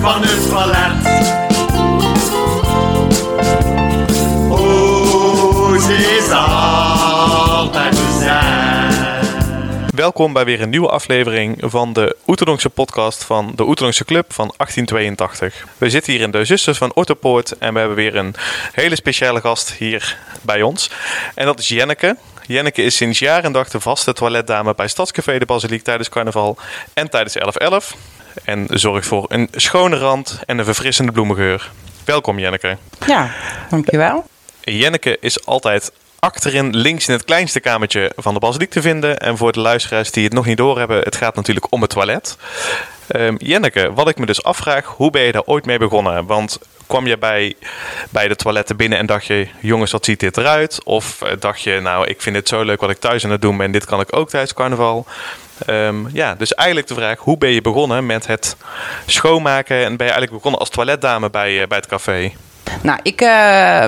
van het toilet. Oh. Welkom bij weer een nieuwe aflevering van de Oeterdonkse podcast van de Oeterdonkse Club van 1882. We zitten hier in de Zusters van Otterpoort en we hebben weer een hele speciale gast hier bij ons. En dat is Jenneke. Jenneke is sinds jaar en dag de vaste toiletdame bij Stadscafé de Basiliek tijdens carnaval en tijdens 11.11. En zorgt voor een schone rand en een verfrissende bloemengeur. Welkom Jenneke. Ja, dankjewel. Jenneke is altijd achterin links in het kleinste kamertje van de basiliek te vinden. En voor de luisteraars die het nog niet doorhebben, het gaat natuurlijk om het toilet. Ehm, Jenneke, wat ik me dus afvraag, hoe ben je daar ooit mee begonnen? Want kwam je bij, bij de toiletten binnen en dacht je, jongens, wat ziet dit eruit? Of eh, dacht je, nou, ik vind het zo leuk wat ik thuis aan het doen ben, en dit kan ik ook tijdens carnaval? Ehm, ja, dus eigenlijk de vraag, hoe ben je begonnen met het schoonmaken? En ben je eigenlijk begonnen als toiletdame bij, eh, bij het café? Nou, ik, eh,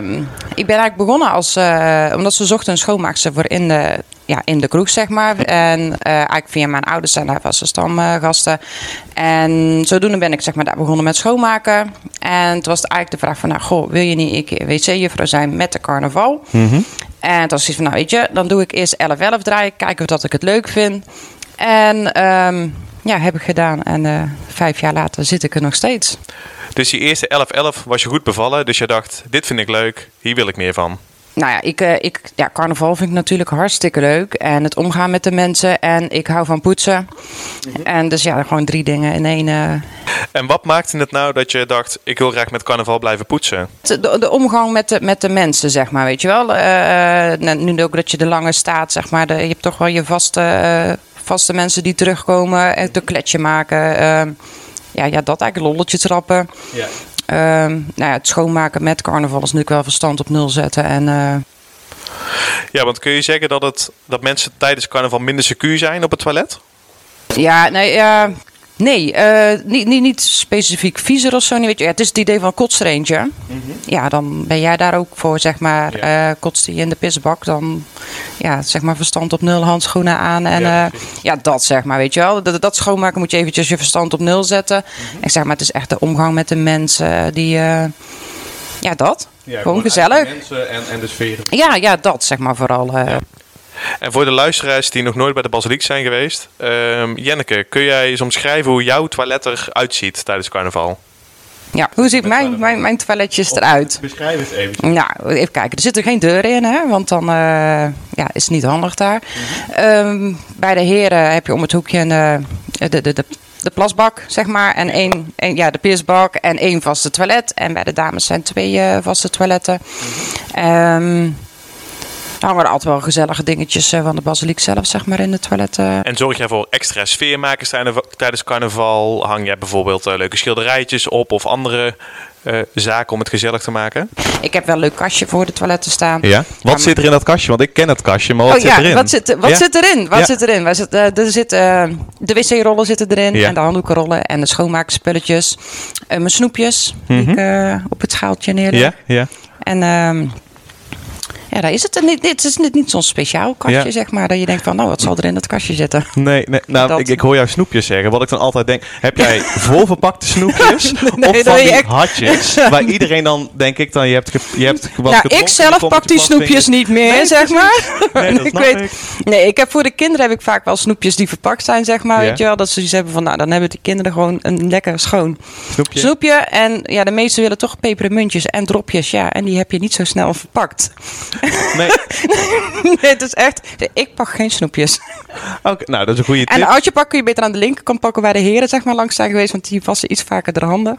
ik ben eigenlijk begonnen als, eh, omdat ze zochten een schoonmaakster voor in de, ja, in de kroeg, zeg maar. En eigenlijk via mijn ouders zijn daar vaste stamgasten. En zodoende ben ik zeg maar daar begonnen met schoonmaken. En toen was het eigenlijk de vraag van, nou, goh, wil je niet een keer wc-juffrouw zijn met de carnaval? En toen was ik van, nou weet je, dan doe ik eerst 11-11 draaien, kijken of dat ik het leuk vind. En ehm, ja, heb ik gedaan. En eh, vijf jaar later zit ik er nog steeds. Dus die eerste 11-11 was je goed bevallen, dus je dacht, dit vind ik leuk, hier wil ik meer van. Nou ja, ik, eh, ik, ja, carnaval vind ik natuurlijk hartstikke leuk. En het omgaan met de mensen. En ik hou van poetsen. En dus ja, gewoon drie dingen in één. eh. En wat maakte het nou dat je dacht, ik wil graag met carnaval blijven poetsen? De, de omgang met de, met de mensen, zeg maar, weet je wel. Eh, nou, nu ook dat je er langer staat, zeg maar. De, je hebt toch wel je vaste, eh, vaste mensen die terugkomen. En een kletje maken. eh, ja, ja, dat eigenlijk, lolletje trappen. Ja. Ehm, nou ja, het schoonmaken met carnaval is natuurlijk wel verstand op nul zetten. En eh, Ja, want kun je zeggen dat, het, dat mensen tijdens carnaval minder secuur zijn op het toilet? Ja, nee, ja, nee eh, niet, niet, niet specifiek viezer of zo. Niet, weet je. Ja, het is het idee van kotstreentje. Ja, dan ben jij daar ook voor, zeg maar. Ja. eh kotst die in de pisbak, dan ja, zeg maar verstand op nul, handschoenen aan. En Ja, precies. ja dat zeg maar, weet je wel. Dat, dat schoonmaken moet je eventjes je verstand op nul zetten. Ik zeg maar, het is echt de omgang met de mensen die... eh, ja, dat. gewoon gezellig. Mensen en, en de sfeer. Ja, ja, dat zeg maar vooral. En voor de luisteraars die nog nooit bij de basiliek zijn geweest. ehm, Jenneke, kun jij eens omschrijven hoe jouw toilet eruit ziet tijdens carnaval? Ja, hoe ziet mijn, mijn, mijn toiletjes eruit? Beschrijf het even. Nou, even kijken. Er zitten geen deuren in, hè? want dan eh, ja, is het niet handig daar. Ehm, bij de heren heb je om het hoekje een, eh, de, de, de, de plasbak, zeg maar. En één, één, ja, de pisbak en één vaste toilet. En bij de dames zijn twee eh, vaste toiletten. Ehm er hangen er altijd wel gezellige dingetjes eh, van de basiliek zelf, zeg maar, in de toiletten. En zorg jij voor extra sfeermakers tijdens- tijdens carnaval? Hang jij bijvoorbeeld eh, leuke schilderijtjes op of andere eh, zaken om het gezellig te maken? Ik heb wel een leuk kastje voor de toiletten staan. Ja? Wat zit er in dat kastje? Want ik ken het kastje, maar wat oh zit ja, erin? wat, zit, wat Ja? zit erin? Wat Ja. zit erin? Waar zit, eh, er zit, eh, de wc-rollen zitten erin Ja. en de handdoekenrollen en de schoonmaakspulletjes. Eh, mijn snoepjes die ik eh, op het schaaltje neerleg. Ja, ja. En ehm, ja, daar is het. Niet, dit is niet, niet zo'n speciaal kastje, Ja. zeg maar. Dat je denkt van, nou, wat zal er in dat kastje zitten? Nee, nee nou, Dat- ik, ik hoor jou snoepjes zeggen. Wat ik dan altijd denk, heb jij volverpakte snoepjes? Nee, of dat van je die echt- hartjes? Waar iedereen dan, denk ik dan, je hebt, ge, je hebt wat nou, ik zelf pak die je snoepjes niet meer, Nee, zeg maar. Nee, dat ik snap weet, ik. Nee, ik heb voor de kinderen heb ik vaak wel snoepjes die verpakt zijn, zeg maar. Ja. Weet je wel, dat ze iets hebben van, nou, dan hebben die kinderen gewoon een lekker schoon Snoepje? snoepje. En ja, de meesten willen toch pepermuntjes en dropjes. Ja, en die heb je niet zo snel verpakt. Nee. nee, het is echt, ik pak geen snoepjes. Oké, nou, dat is een goede En tip. als je pakt, kun je beter aan de linkerkant pakken waar de heren zeg maar langs zijn geweest. Want die wassen iets vaker de handen.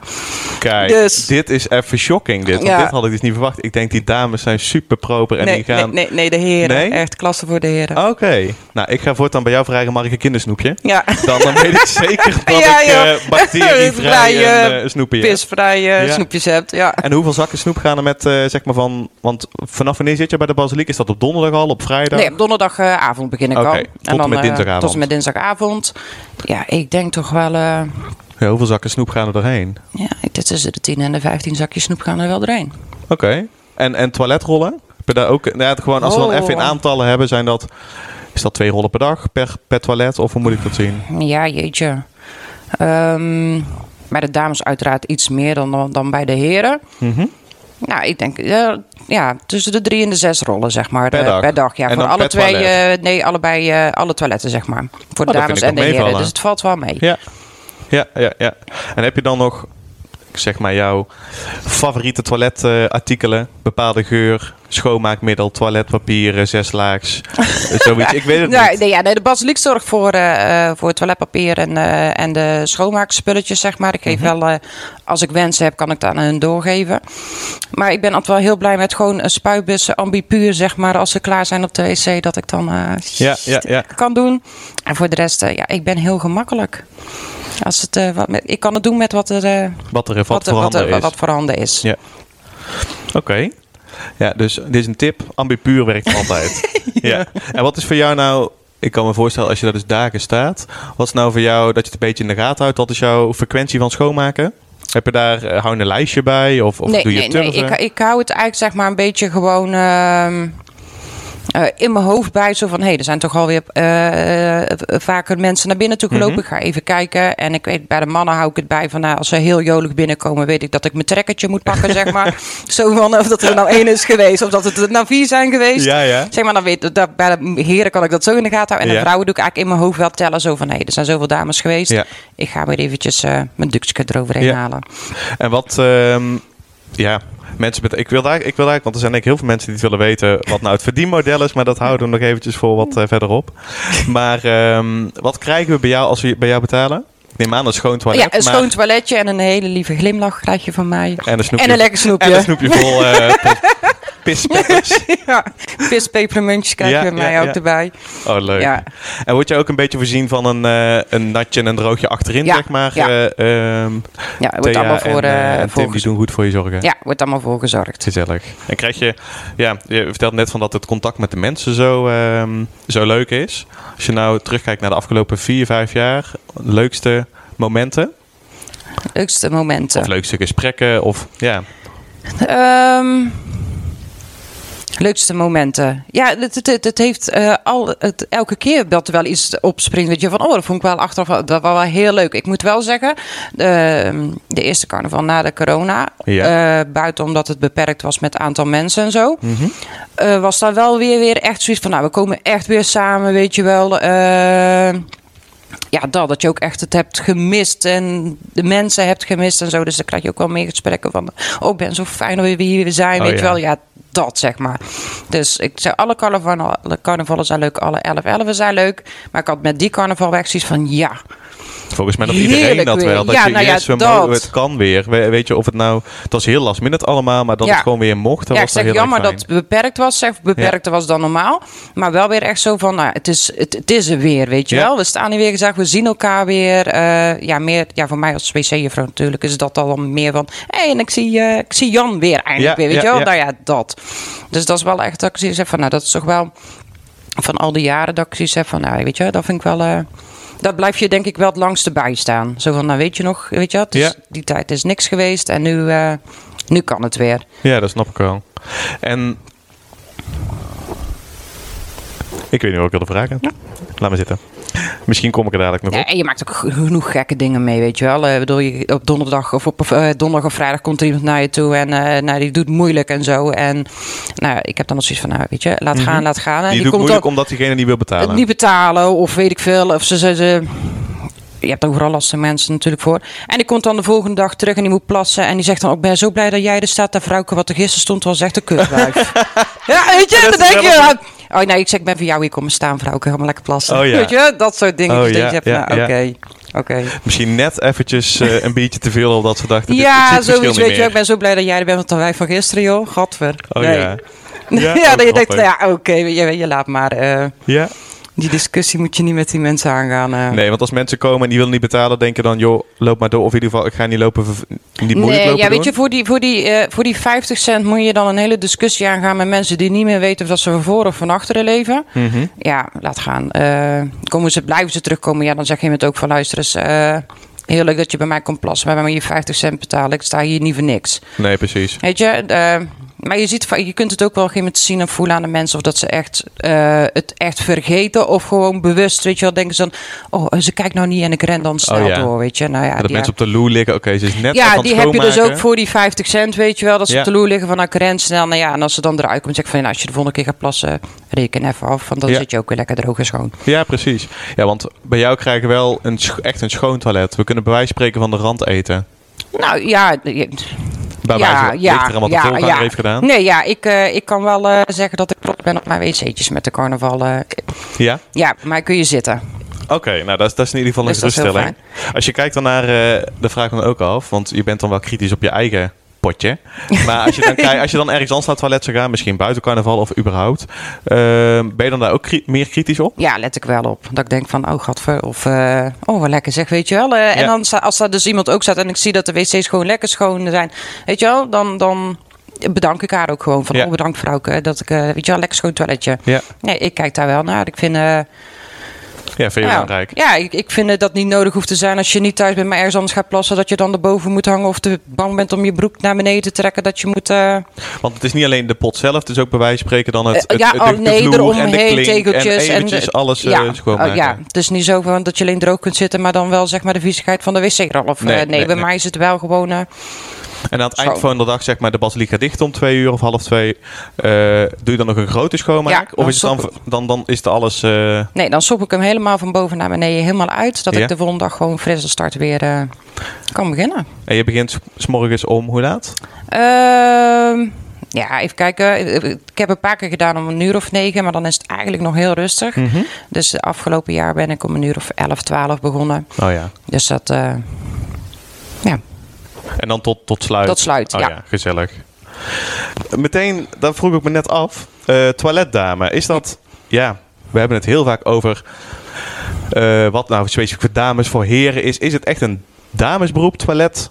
Kijk, dus- dit is even shocking. Dit, want Ja. dit had ik dus niet verwacht. Ik denk, die dames zijn super proper en nee, die gaan... nee, nee, nee, de heren. Nee? Echt klasse voor de heren. Oké. Nou, ik ga voortaan bij jou vragen, mag ik een kindersnoepje? Ja. Dan, dan weet ik zeker dat Ja, ik joh. eh bacterievrij Vrij, en eh, snoepje heb. Ja. snoepjes hebt. Ja. En hoeveel zakken snoep gaan er met, eh, zeg maar van... Want vanaf wanneer zit je bij de basiliek? Is dat op donderdag al, op vrijdag? Nee, op donderdagavond begin ik Oké, al. tot en met eh, dinsdagavond. Tot en met dinsdagavond. Ja, ik denk toch wel... eh, Ja, hoeveel zakken snoep gaan er doorheen? ja, dit tussen de 10 en de 15 zakjes snoep gaan er wel doorheen. Oké. En, en toiletrollen? Heb je daar ook... Nou ja, gewoon, als we dan Oh. even in aantallen hebben, zijn dat... Is dat twee rollen per dag per, per toilet? Of hoe moet ik dat zien? Ja, jeetje. Ehm, Bij de dames uiteraard iets meer dan, dan, dan bij de heren. Mhm. Nou, ik denk eh, ja, tussen de drie en de zes rollen, zeg maar. Per eh, dag? per dag ja. En voor alle twee, eh, nee, allebei, alle toiletten, zeg maar. Voor de Oh, dat dames en de heren. Dus het valt wel mee. Ja. Ja, ja, ja. En heb je dan nog, zeg maar, jouw favoriete toiletartikelen? bepaalde geur, schoonmaakmiddel, toiletpapier, zeslaags, zoiets. Ik weet het Nee, niet. nee, ja, nee, de basiliek zorgt voor, eh, voor toiletpapier en, eh, en de schoonmaakspulletjes, zeg maar. Ik geef Mhm. wel, als ik wensen heb, kan ik dat aan hun doorgeven. Maar ik ben altijd wel heel blij met gewoon een spuitbus, ambipuur, zeg maar. Als ze klaar zijn op de wc, dat ik dan Ja, ja, ja. kan doen. En voor de rest, ja, ik ben heel gemakkelijk. Als het, eh, wat met, ik kan het doen met wat er, eh, Wat er wat, wat, wat, voorhanden is. wat voorhanden is. Ja. Oké. Ja, dus dit is een tip. Ambipuur werkt altijd. ja. En wat is voor jou nou... Ik kan me voorstellen, als je daar dus dagen staat... Wat is nou voor jou dat je het een beetje in de gaten houdt? Wat is jouw frequentie van schoonmaken? Heb je daar eh, hou je een lijstje bij? Of, of nee, doe je nee, nee. turven? Ik, ik hou het eigenlijk zeg maar een beetje gewoon ehm, eh, in mijn hoofd bij. Zo van, hé, hey, er zijn toch alweer eh, vaker mensen naar binnen toe gelopen. Mhm. Ik ga even kijken. En ik weet, bij de mannen hou ik het bij van, nou, als ze heel jolig binnenkomen, weet ik dat ik mijn trekkertje moet pakken, zeg maar. Zo van, of dat er nou één is geweest, of dat het er nou vier zijn geweest. Ja, ja. Zeg maar, dan weet, dat, bij de heren kan ik dat zo in de gaten houden. En de vrouwen doe ik eigenlijk in mijn hoofd wel tellen. Zo van, hé, hey, er zijn zoveel dames geweest. Ja. Ik ga weer eventjes eh, mijn duksje eroverheen halen. En wat, ehm, ja, mensen met, ik wil daar, ik wil daar, want er zijn eigenlijk heel veel mensen die het willen weten wat nou het verdienmodel is, maar dat houden we nog eventjes voor wat eh, verderop. Maar ehm, wat krijgen we bij jou als we bij jou betalen? Ik neem aan een schoon toilet. Ja, een maar- schoon toiletje en een hele lieve glimlach krijg je van mij. en een snoepje. En een lekker snoepje. En een snoepje vol eh pispeppers. ja, vis, pepermuntjes krijg Ja, je van mij ja, ook erbij. Oh, leuk. Ja. En word je ook een beetje voorzien van een, eh, een natje en een droogje achterin, zeg maar? ja. Ehm, Ja, wordt allemaal voor, en, eh, voor Tim, die doen goed voor je zorgen. Ja, wordt allemaal voor gezorgd. Gezellig. En krijg je, ja, je vertelt net van dat het contact met de mensen zo, ehm, zo leuk is. Als je nou terugkijkt naar de afgelopen vier, vijf jaar, leukste momenten Leukste momenten. of leukste gesprekken of ja. Ehm, leukste momenten. Ja, het, het, het, heeft eh, al, het, elke keer dat er wel iets opspringt. Weet je, van oh, dat vond ik wel achteraf dat was wel heel leuk. Ik moet wel zeggen, de, de eerste carnaval na de corona, Ja. eh, buiten omdat het beperkt was met aantal mensen en zo, Mhm. eh, was daar wel weer, weer echt zoiets van, nou, we komen echt weer samen, weet je wel. Ja, dat, dat je ook echt het hebt gemist en de mensen hebt gemist en zo. Dus dan krijg je ook wel meer gesprekken van, oh, ik ben zo fijn dat we hier zijn, Oh, weet je ja. wel. Ja, dat zeg maar. Dus ik zeg, alle carnavallen, alle carnavallen zijn leuk, alle 11 11 zijn leuk. Maar ik had met die carnaval weg zoiets van, ja, Volgens mij nog Heerlijk iedereen dat weer. wel. Dat Ja, je nou ja, yes, we dat. mogen, het kan weer. We- weet je of het nou, het was heel last minute allemaal, maar dat Ja. het gewoon weer mocht. Dat ja, ik was wel zeg jammer dat het beperkt was. Zeg, beperkter was dan normaal. Maar wel weer echt zo van, nou, het, is, het, het is er weer, weet je wel. We staan hier weer gezegd, we zien elkaar weer. Eh, ja, meer, ja, voor mij als wc-juffrouw natuurlijk is dat al meer van... Hé, hey, en ik zie, eh, ik zie Jan weer eindelijk Ja, weer, weet je wel. ja. Nou ja, dat. Dus dat is wel echt dat ik heb van, nou, dat is toch wel... Van al die jaren dat ik zoiets heb van, nou, weet je, dat vind ik wel... eh, dat blijf je denk ik wel het langste bij staan. Zo van, nou weet je nog, weet je wat, dus Ja. die tijd is niks geweest en nu, eh, nu kan het weer. Ja, dat snap ik wel. En ik weet niet wat ik wilde vragen. Laat maar zitten. Misschien kom ik er dadelijk nog Ja, en je maakt ook genoeg gekke dingen mee, weet je wel. Eh, bedoel, je, op donderdag of op eh, donderdag of vrijdag komt er iemand naar je toe en eh, nou, die doet moeilijk en zo. En nou, ik heb dan nog zoiets van, nou, weet je, laat gaan, laat gaan. En Mhm. Die, doet komt moeilijk dan omdat diegene niet wil betalen. niet betalen of weet ik veel. Of ze, ze, ze- je hebt overal lastige mensen natuurlijk voor. En die komt dan de volgende dag terug en die moet plassen. En die zegt dan, ik ben zo blij dat jij er staat. Dat vrouwke wat er gisteren stond was echt een kutwijf. ja, weet je, Dat dan denk je... Oh nee, ik zeg, ik ben voor jou hier komen staan, vrouwke. Ga maar lekker plassen. Oh ja. Weet je, dat soort dingen. Oh dus ja, dat ja, nou, oké, oké. Misschien net eventjes eh, een beetje te veel omdat ze dachten, Ja, zoiets weet je. Ik ben zo blij dat jij er bent, want dan wij van gisteren, joh. Gadver. Oh nee. ja. Ja, dat je ook denkt, ja, oké, je, je laat maar. eh, Ja? Die discussie moet je niet met die mensen aangaan. eh. Nee, want als mensen komen en die willen niet betalen, denken dan, joh, loop maar door. Of in ieder geval, ik ga niet lopen, niet moeilijk Nee, lopen ja, weet je, voor die, voor, die, eh, voor die 50 cent moet je dan een hele discussie aangaan met mensen die niet meer weten of dat ze van voor of van achteren leven. Mhm. Ja, laat gaan. Eh, komen ze, blijven ze terugkomen? Ja, dan zeg je het ook van luister eens. eh, heel leuk dat je bij mij komt plassen, maar bij mij je 50 cent betalen. Ik sta hier niet voor niks. Nee, precies. Weet je, eh, Maar je, ziet, je kunt het ook wel een gegeven moment zien en voelen aan de mensen of dat ze echt, eh, het echt vergeten of gewoon bewust, weet je wel, denken ze dan, oh, ze kijkt nou niet en ik ren dan snel Oh, ja. door, weet je. Nou ja, dat die, mensen op de loer liggen. Oké, ze is net ja, die heb je dus ook voor die 50 cent, weet je wel, dat ze op de loer liggen van nou, ik ren snel. Nou ja, en als ze dan eruit komt, zeg ik van, nou, als je de volgende keer gaat plassen, reken even af, want dan zit je ook weer lekker droog en schoon. Ja, precies. Ja, want bij jou krijgen we wel een, echt een schoon toilet. We kunnen bij wijze van spreken van de rand eten. Nou ja, Bij wijze wat de voorganger heeft gedaan. Nee, ja, ik, eh, ik kan wel eh, zeggen dat ik trots ben op mijn wc'tjes met de carnaval. eh. Ja? ja, maar kun je zitten. Oké, nou dat is, dat is in ieder geval een Dus geruststelling. Als je kijkt dan naar, de vraag me ook af, want je bent dan wel kritisch op je eigen potje. Maar als je dan, als je dan ergens anders naar het toilet zou gaan, misschien buiten carnaval of überhaupt, eh, ben je dan daar ook meer kritisch op? Ja, let ik wel op. Dat ik denk van, oh gadver, of eh, oh wat lekker zeg, weet je wel. Eh, En dan als daar dus iemand ook staat en ik zie dat de wc's gewoon lekker schoon zijn, weet je wel, dan, dan bedank ik haar ook gewoon van, Ja. oh bedankt vrouwke, dat ik, eh, weet je wel, lekker schoon toiletje. Ja, Nee, ik kijk daar wel naar. Ik vind, ja vind je ja, belangrijk. ja ik, ik vind eh, dat niet nodig hoeft te zijn als je niet thuis bent, maar ergens anders gaat plassen, dat je dan erboven moet hangen of te bang bent om je broek naar beneden te trekken, dat je moet... eh, Want het is niet alleen de pot zelf, het is ook bij wijze van spreken dan het, Eh, het, ja, het- oh, de, de nee, vloer en de klink tegeltjes en en eventjes de- alles eh, ja, schoonmaken. oh, ja, het is niet zo van dat je alleen droog kunt zitten, maar dan wel zeg maar de viezigheid van de wc-rol. Of, Nee, nee, nee, nee, bij nee. mij is het wel gewoon. En aan het eind van de dag, zeg maar, de basiliek gaat dicht om twee uur of half twee. eh, doe je dan nog een grote schoonmaak? Ja, of is het dan, dan, dan is het alles... eh, nee, dan sop ik hem helemaal van boven naar beneden helemaal uit, dat Ja. ik de volgende dag gewoon fris als start weer eh, kan beginnen. en je begint s- s morgens om, hoe laat? Ehm, ja, even kijken. Ik heb een paar keer gedaan om een uur of negen, maar dan is het eigenlijk nog heel rustig. Mhm. Dus de afgelopen jaar ben ik om een uur of elf, twaalf begonnen. Oh ja. Dus dat, ja, En dan tot, tot sluit? Tot sluit, oh, ja. Gezellig. Meteen, dat vroeg ik me net af. eh, toiletdame, is dat... Ja, we hebben het heel vaak over... eh, wat nou specifiek voor dames, voor heren is. Is het echt een damesberoep, toilet...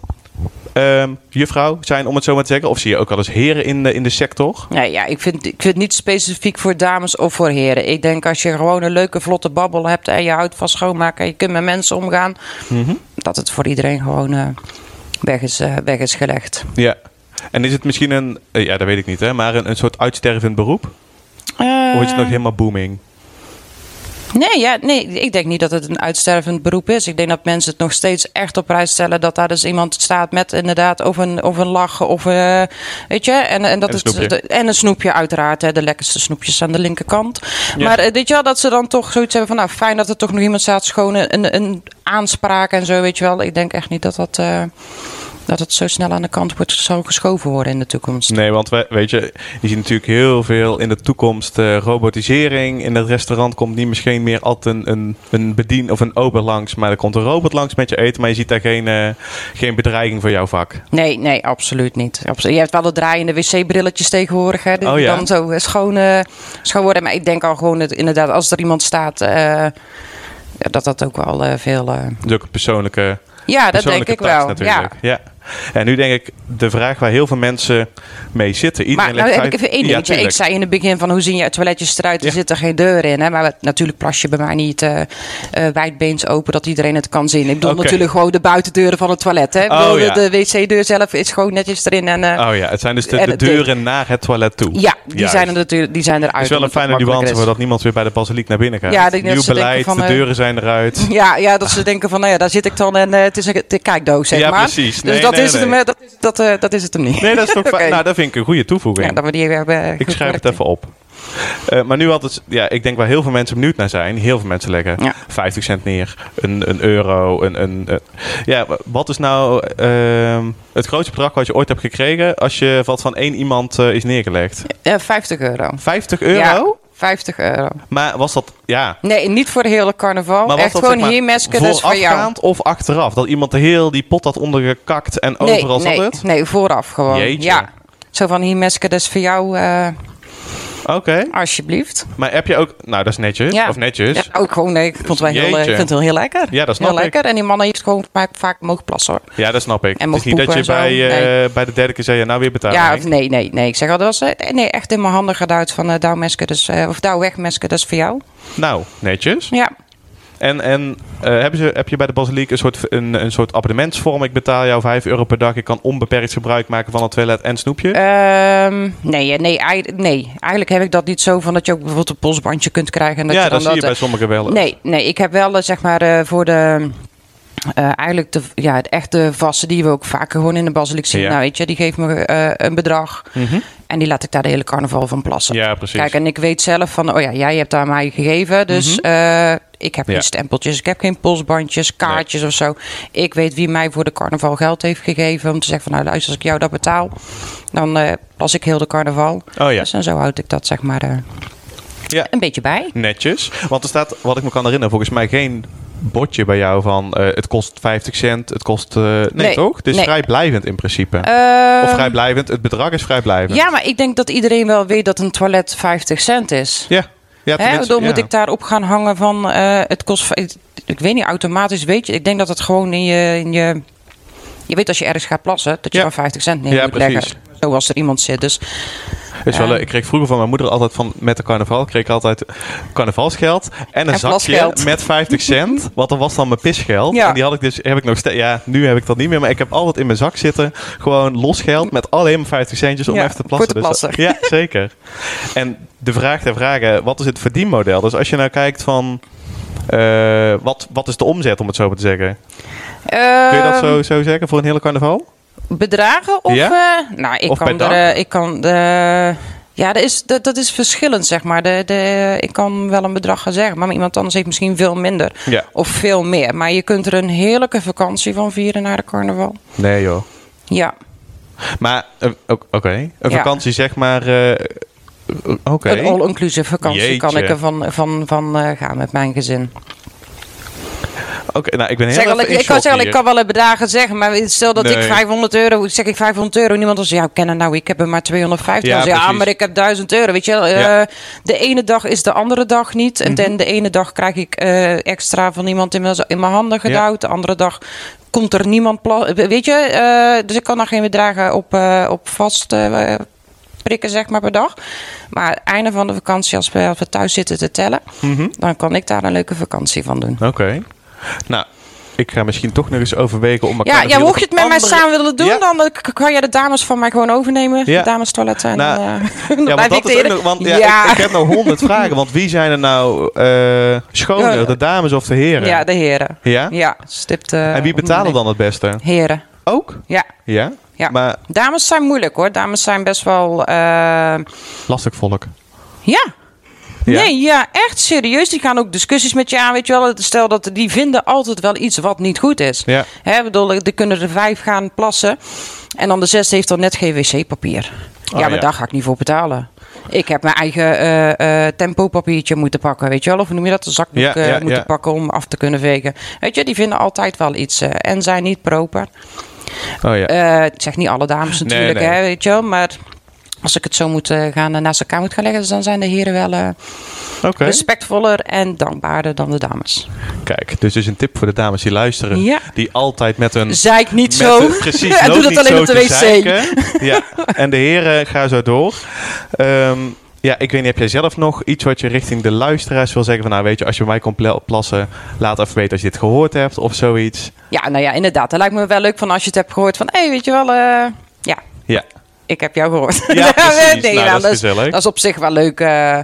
ehm, juffrouw zijn, om het zo maar te zeggen? Of zie je ook wel eens heren in de, in de sector? Nee, ja, ik vind, ik vind het niet specifiek voor dames of voor heren. Ik denk als je gewoon een leuke, vlotte babbel hebt en je houdt van schoonmaken en je kunt met mensen omgaan, Mhm. dat het voor iedereen gewoon eh, weg, is, eh, weg is gelegd. Ja. En is het misschien een, eh, ja dat weet ik niet hè, maar een, een soort uitstervend beroep? Of is het nog helemaal booming? Nee, ja, nee, ik denk niet dat het een uitstervend beroep is. Ik denk dat mensen het nog steeds echt op prijs stellen dat daar dus iemand staat met inderdaad of een, of een lach of eh, weet je. En, en, dat En een het, snoepje. en een snoepje uiteraard, hè, de lekkerste snoepjes aan de linkerkant. Ja. Maar eh, weet je wel, dat ze dan toch zoiets hebben van nou fijn dat er toch nog iemand staat, schoon een, een aanspraak en zo, weet je wel. Ik denk echt niet dat dat, eh, dat het zo snel aan de kant wordt zo geschoven worden in de toekomst. Nee, want we, weet je, je ziet natuurlijk heel veel in de toekomst eh, robotisering. In het restaurant komt niet misschien meer altijd een, een, een bedien of een ober langs, maar er komt een robot langs met je eten. Maar je ziet daar geen, eh, geen bedreiging voor jouw vak. Nee, nee, absoluut niet. Je hebt wel de draaiende wc-brilletjes tegenwoordig, hè, die Oh ja. dan zo eh, schoon, schoon worden. Maar ik denk al gewoon dat inderdaad, als er iemand staat, ja, dat dat ook wel veel. eh, Dus ook een persoonlijke, Ja, dat denk ik wel. Ja. Ja. En nu denk ik de vraag waar heel veel mensen mee zitten. Maar Iedereen nou heb ik even één Ja, dingetje. ik zei in het begin van hoe zien je toiletjes eruit? Er Ja. zit er geen deur in. Hè? Maar natuurlijk plas je bij mij niet eh, wijdbeens open dat iedereen het kan zien. Ik bedoel natuurlijk gewoon de buitendeuren van het toilet. Hè? Ik Oh, bedoel, ja. de, de wc-deur zelf is gewoon netjes erin. En, eh, Oh ja, het zijn dus de, En de het- deuren naar het toilet toe. ja, die Juist. zijn er natuurlijk die zijn eruit. Het is wel een het fijne nuance voordat niemand weer bij de basiliek naar binnen gaat. Ja, dat Nieuw beleid, van, de deuren zijn eruit. Ja, ja, dat ze denken van, nou ja, daar zit ik dan en het is een kijkdoos, zeg Ja, maar. precies. Dus dat, is het hem, eh, dat, dat, eh, dat is het hem niet. Nee, dat is toch. Nou, dat vind ik een goede toevoeging. Ja, dat we die hebben ik schrijf het even op. Eh, maar nu altijd, ja, ik denk waar heel veel mensen benieuwd naar zijn. Heel veel mensen leggen Ja. 50 cent neer, een, een euro. Een, een, een- ja, wat is nou ehm, het grootste bedrag wat je ooit hebt gekregen als je wat van één iemand eh, is neergelegd? Ja, 50 euro. 50 euro? Ja, 50 euro. Maar was dat, ja. Nee, niet voor de hele carnaval. Maar Echt dat gewoon zeg maar, hier mesken, dat is voor jou. of achteraf? Dat iemand de heel die pot had ondergekakt en Nee, overal nee, zat het? nee, vooraf gewoon. Jeetje. Ja. Zo van hier mesken, dat is voor jou, eh, Oké. alsjeblieft. Maar heb je ook, nou dat is netjes, Ja. of netjes. Ja, ook gewoon, nee, ik vond het wel heel, eh, ik vind het wel heel lekker. Ja, dat snap heel ik. lekker. En die mannen heeft gewoon vaak, vaak mogen plassen hoor. Ja, dat snap ik. En het is niet dat je bij, eh, bij de derde keer zei, nou weer betalen. Ja, of nee, nee, nee. Ik zeg al, dat was eh, nee, echt in mijn handen geduwd van uh, douw mesken, dus, eh, of douw weg mesken, dat is voor jou. Nou, netjes. Ja. En, en eh, hebben ze, heb je bij de Basiliek een soort, een, een soort abonnementsvorm? Ik betaal jou 5 euro per dag. Ik kan onbeperkt gebruik maken van het toilet en snoepje? Ehm, nee, nee, eigenlijk- nee, eigenlijk heb ik dat niet zo van dat je ook bijvoorbeeld een polsbandje kunt krijgen. En dat ja, je dan dat zie je dat, bij sommigen wel. Nee, nee, ik heb wel eh, zeg maar eh, voor de. eh, eigenlijk de, ja, het echte vaste die we ook vaker gewoon in de basiliek zien. Ja. Nou, weet je, die geeft me eh, een bedrag. Mhm. En die laat ik daar de hele carnaval van plassen. Ja, precies. Kijk, en ik weet zelf van, oh ja, jij hebt daar mij gegeven. Dus eh, ik heb Mhm. Ja. geen stempeltjes, ik heb geen polsbandjes, kaartjes of zo. Ik weet wie mij voor de carnaval geld heeft gegeven. Om te zeggen van, nou luister, als ik jou dat betaal, dan eh plas ik heel de carnaval. Oh ja. Dus en zo houd ik dat zeg maar eh, Ja. een beetje bij. Netjes. Want er staat, wat ik me kan herinneren, volgens mij geen bordje bij jou van eh, het kost 50 cent, het kost... eh, nee, Nee, toch? Het is nee. vrijblijvend in principe. Eh, of vrijblijvend, het bedrag is vrijblijvend. Ja, maar ik denk dat iedereen wel weet dat een toilet 50 cent is. Ja. Ja, Hè, dan moet ik daarop gaan hangen van eh, het kost. Ik, ik weet niet, automatisch weet je. Ik denk dat het gewoon in je. In je je weet als je ergens gaat plassen, dat je Ja. dan 50 cent neer Ja, precies. leggen. Zoals er iemand zit. Dus Is wel, leuk. ik kreeg vroeger van mijn moeder altijd van met de carnaval kreeg ik altijd carnavalsgeld en een En zakje plasgeld. met 50 cent. Want dat was dan mijn pisgeld. Ja. En die had ik dus heb ik nog steeds. Ja, nu heb ik dat niet meer, maar ik heb altijd in mijn zak zitten gewoon los geld met alleen maar 50 centjes om Ja, even te plassen. voor te Dus dat- plassen. ja, zeker. En de vraag der vragen, wat is het verdienmodel? Dus als je nou kijkt van eh, wat, wat is de omzet om het zo maar te zeggen? Kun je dat ehm, zo, zo zeggen voor een hele carnaval? Bedragen of. Ja? eh, nou, ik Of kan er. eh, ik kan de. Ja, dat is, dat, dat is verschillend, zeg maar. De, de, ik kan wel een bedrag gaan zeggen, maar iemand anders heeft misschien veel minder. Ja. Of veel meer. Maar je kunt er een heerlijke vakantie van vieren naar de carnaval. Nee joh. Ja. Maar, eh, oké. Een Ja. vakantie zeg maar... oké. Een all-inclusive vakantie kan ik er van, van, van eh, gaan met mijn gezin. Oké, nou ik ben heel Zeg ik, kan zeggen, ik kan wel een bedragen zeggen, maar stel dat ik Nee. 500 euro, zeg ik 500 euro, niemand als ja, kennen nou, ik heb er maar 250. Ja, maar ik heb 1000 euro, weet je wel. Eh, de ene dag is de andere dag niet. En ten de ene dag krijg ik eh, extra van iemand in mijn, in mijn handen gedouwd. De andere dag komt er niemand, pla- weet je. eh, dus ik kan daar geen bedragen op, eh, op vast eh, prikken, zeg maar, per dag. Maar einde van de vakantie, als we, als we thuis zitten te tellen, Mhm. dan kan ik daar een leuke vakantie van doen. Oké. Nou, ik ga misschien toch nog eens overwegen om elkaar Ja, ja mocht je het met mij samen willen doen, Ja. dan eh, kan je de dames van mij gewoon overnemen. Ja. De dames toiletten. En Nou, eh, Ja, want dat is nog, want ja, ja. Ik, ik heb nou honderd vragen. Want wie zijn er nou eh, schoner, de dames of de heren? Ja, de heren. Ja? Ja, stipt. En wie betalen dan het beste? Heren. Ook? Ja. Ja? Ja. Maar Dames zijn moeilijk hoor. Dames zijn best wel. lastig volk. ja. Ja? Nee, ja, echt serieus. Die gaan ook discussies met je aan. Weet je wel, stel dat die vinden altijd wel iets wat niet goed is. Ja. Hè, ik bedoel, er kunnen er vijf gaan plassen. En dan de zesde heeft dan net geen wc-papier. Oh, ja, maar ja. daar ga ik niet voor betalen. Ik heb mijn eigen eh tempopapiertje moeten pakken, weet je wel? Of hoe noem je dat? Een zakboek Ja, eh, moeten pakken om af te kunnen vegen. Weet je, die vinden altijd wel iets. en zijn niet proper. Oh ja. Ik zeg niet alle dames natuurlijk, nee. Hè, weet je wel? Maar als ik het zo moet eh, gaan, eh, naast elkaar moet gaan leggen... dan zijn de heren wel eh, respectvoller en dankbaarder dan de dames. Kijk, dus is een tip voor de dames die luisteren. Ja. Die altijd met een... Zeik niet zo. een- precies, en doe dat alleen op de wc. Ja, en de heren, ga zo door. Ehm, ja, ik weet niet, heb jij zelf nog iets wat je richting de luisteraars wil zeggen? Van nou, weet je, als je bij mij komt pla- plassen, laat even weten als je dit gehoord hebt of zoiets. Ja, nou ja, inderdaad. Dat lijkt me wel leuk van als je het hebt gehoord van... hé, hey, weet je wel, ja, Ja, ik heb jou gehoord. Ja, precies. nee, Nou, nou, dat is gezellig. dat is op zich wel leuk eh,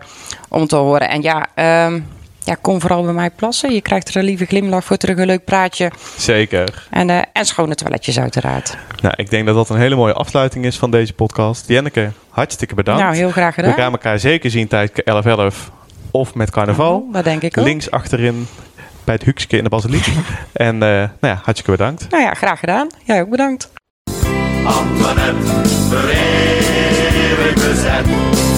om te horen. En ja, ehm, ja, kom vooral bij mij plassen. Je krijgt er een lieve glimlach voor terug, een leuk praatje. zeker. En, eh, en schone toiletjes uiteraard. Nou, ik denk dat dat een hele mooie afsluiting is van deze podcast. Jenneke, hartstikke bedankt. Nou, heel graag We gedaan. gaan elkaar zeker zien tijdens 11-11 of met carnaval. Dat denk ik ook. Links achterin bij het Huukske in de Basiliek. en eh, nou ja, hartstikke bedankt. Nou ja, graag gedaan. Jij ook bedankt. Antoinette, voor eeuwig bezet.